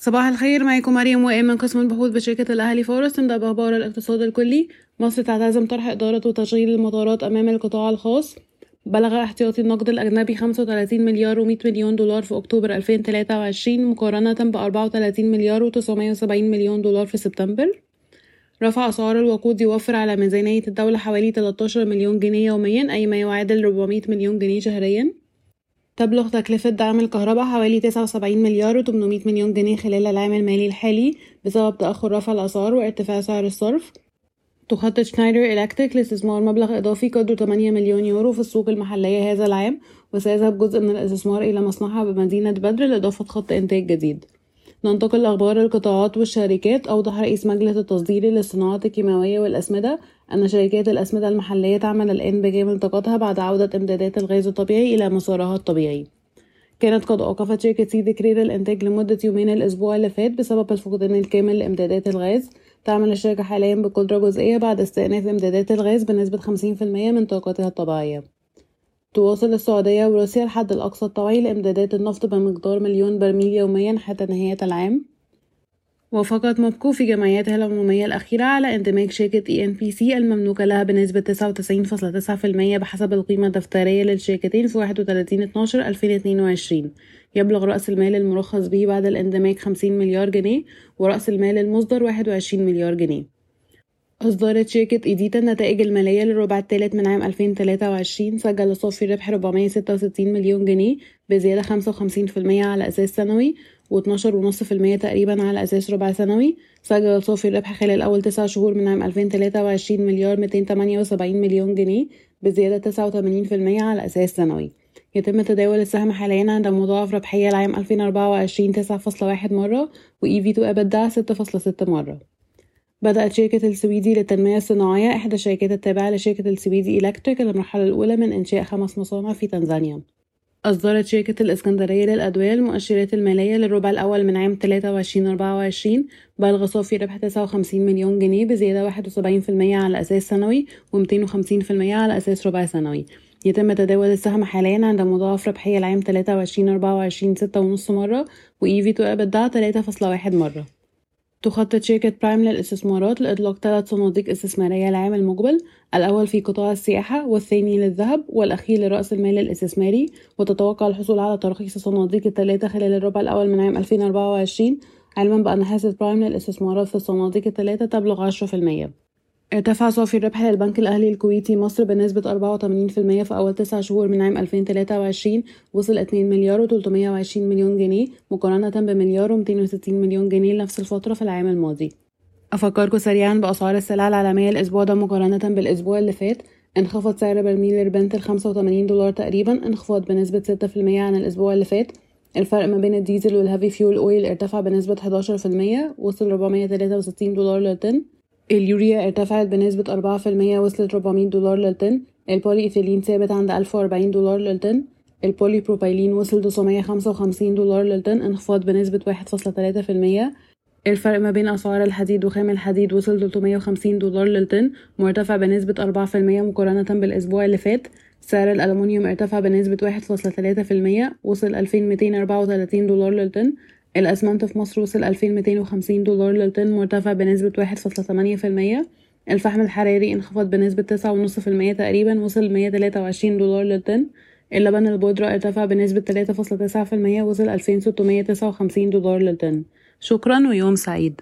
صباح الخير معاكم مريم وائل من قسم البحوث بشركة الأهلي فورست. نبدأ بأخبار الاقتصاد الكلي. مصر تعتزم طرح إدارة وتشغيل المطارات أمام القطاع الخاص. بلغ احتياطي النقد الأجنبي 35 مليار و100 مليون دولار في أكتوبر 2023 مقارنة ب 34 مليار و970 مليون دولار في سبتمبر. رفع أسعار الوقود يوفر على ميزانية الدولة حوالي 13 مليون جنيه يوميا أي ما يعادل 400 مليون جنيه شهريا. تبلغ تكلفة دعم الكهرباء حوالي 79 مليار و800 مليون جنيه خلال العام المالي الحالي بسبب تأخر رفع الأسعار وارتفاع سعر الصرف تخطط شنايدر إلكتريك لاستثمار مبلغ إضافي قدره 8 مليون يورو في السوق المحلية هذا العام وسيذهب جزء من الاستثمار إلى مصنعها بمدينة بدر لإضافة خط إنتاج جديد. ننتقل لأخبار القطاعات والشركات. أوضح رئيس مجلس التصدير للصناعات الكيماوية والأسمدة أن شركات الأسمدة المحلية تعمل الآن بجانب طاقتها بعد عودة إمدادات الغاز الطبيعي إلى مسارها الطبيعي. كانت قد أوقفت شركة سيدي كرير الإنتاج لمدة يومين الأسبوع اللي فات بسبب الفقدان الكامل لإمدادات الغاز. تعمل الشركة حاليا بقدرة جزئية بعد استئناف إمدادات الغاز بنسبة 50% من طاقتها الطبيعية. تواصل السعودية وروسيا الحد الأقصى الطوعي لإمدادات النفط بمقدار مليون برميل يوميا حتى نهاية العام. وافقت موبكو في جمعياتها العمومية الأخيرة على اندماج شركة ENPC المملوكة لها بنسبة 99.9% بحسب القيمة الدفترية للشركتين في 31 12 2022 يبلغ رأس المال المرخص به بعد الاندماج 50 مليار جنيه ورأس المال المصدر 21 مليار جنيه. أصدرت شركة إيديتا النتائج المالية للربع الثالث من عام 2023 سجل صافي الربح 466 مليون جنيه بزيادة 55% على أساس سنوي و12.5% تقريبا على أساس ربع سنوي. سجل صافي الربح خلال أول تسع شهور من عام 2023 مليار 278 مليون جنيه بزيادة 89% على أساس سنوي. يتم تداول السهم حاليا عند مضاعف ربحية العام 2024 9.1 مرة و EV to EBITDA 6.6 مرة. بدأت شركة السويدي للتنمية الصناعية إحدى الشركات التابعة لشركة السويدي إلكتريك المرحلة الأولى من إنشاء خمس مصانع في تنزانيا. أصدرت شركة الإسكندرية للأدوية المؤشرات المالية للربع الأول من عام 23-24 بلغ صافي ربح 59 مليون جنيه بزيادة 71% على أساس سنوي و250% على أساس ربع سنوي. يتم تداول السهم حاليا عند مضاعف ربحية العام 23-24 6.5 مرة و EV to EBITDA 3.1 مرة. تخطط شركة برايم للاستثمارات لإطلاق ثلاث صناديق استثمارية العام المقبل الأول في قطاع السياحة والثاني للذهب والأخير لرأس المال الاستثماري. وتتوقع الحصول على ترخيص الصناديق الثلاثة خلال الربع الأول من عام 2024 علما بأن حصة برايم للاستثمارات في الصناديق الثلاثة تبلغ 10% ارتفع صافي الربح للبنك الأهلي الكويتي مصر بنسبة 84% في أول تسع شهور من عام 2023 وصل 2 مليار و320 مليون جنيه مقارنة بمليار و260 مليون جنيه لنفس الفترة في العام الماضي. أفكركم سريعا بأسعار السلع العالمية الأسبوع ده مقارنة بالأسبوع اللي فات. انخفض سعر برميل البرنت 85 دولار تقريبا انخفاض بنسبة 6% عن الأسبوع اللي فات. الفرق ما بين الديزل وال heavy fuel oil ارتفع بنسبة 11% وصل 463 دولار للطن. اليوريا ارتفعت بنسبة أربعة في المية وصلت 400 دولار للطن. البولي إيثيلين ثابت عند ألف وأربعين دولار للطن. البولي بروبايلين وصل 955 دولار للطن انخفاض بنسبة واحد فاصلة تلاتة في المية. الفرق ما بين أسعار الحديد وخام الحديد وصل 350 دولار للطن مرتفع بنسبة أربعة في المية مقارنة بالأسبوع اللي فات. سعر الألمنيوم ارتفع بنسبة واحد فاصلة تلاتة في المية وصل 2234 دولار للطن. الأسمنت في مصر وصل 2250 دولار للطن مرتفع بنسبة 1.8% الفحم الحراري انخفض بنسبة 9.5% تقريبا وصل 123 دولار للطن. اللبن البودرة ارتفع بنسبة 3.9% وصل 2659 دولار للطن. شكرا ويوم سعيد.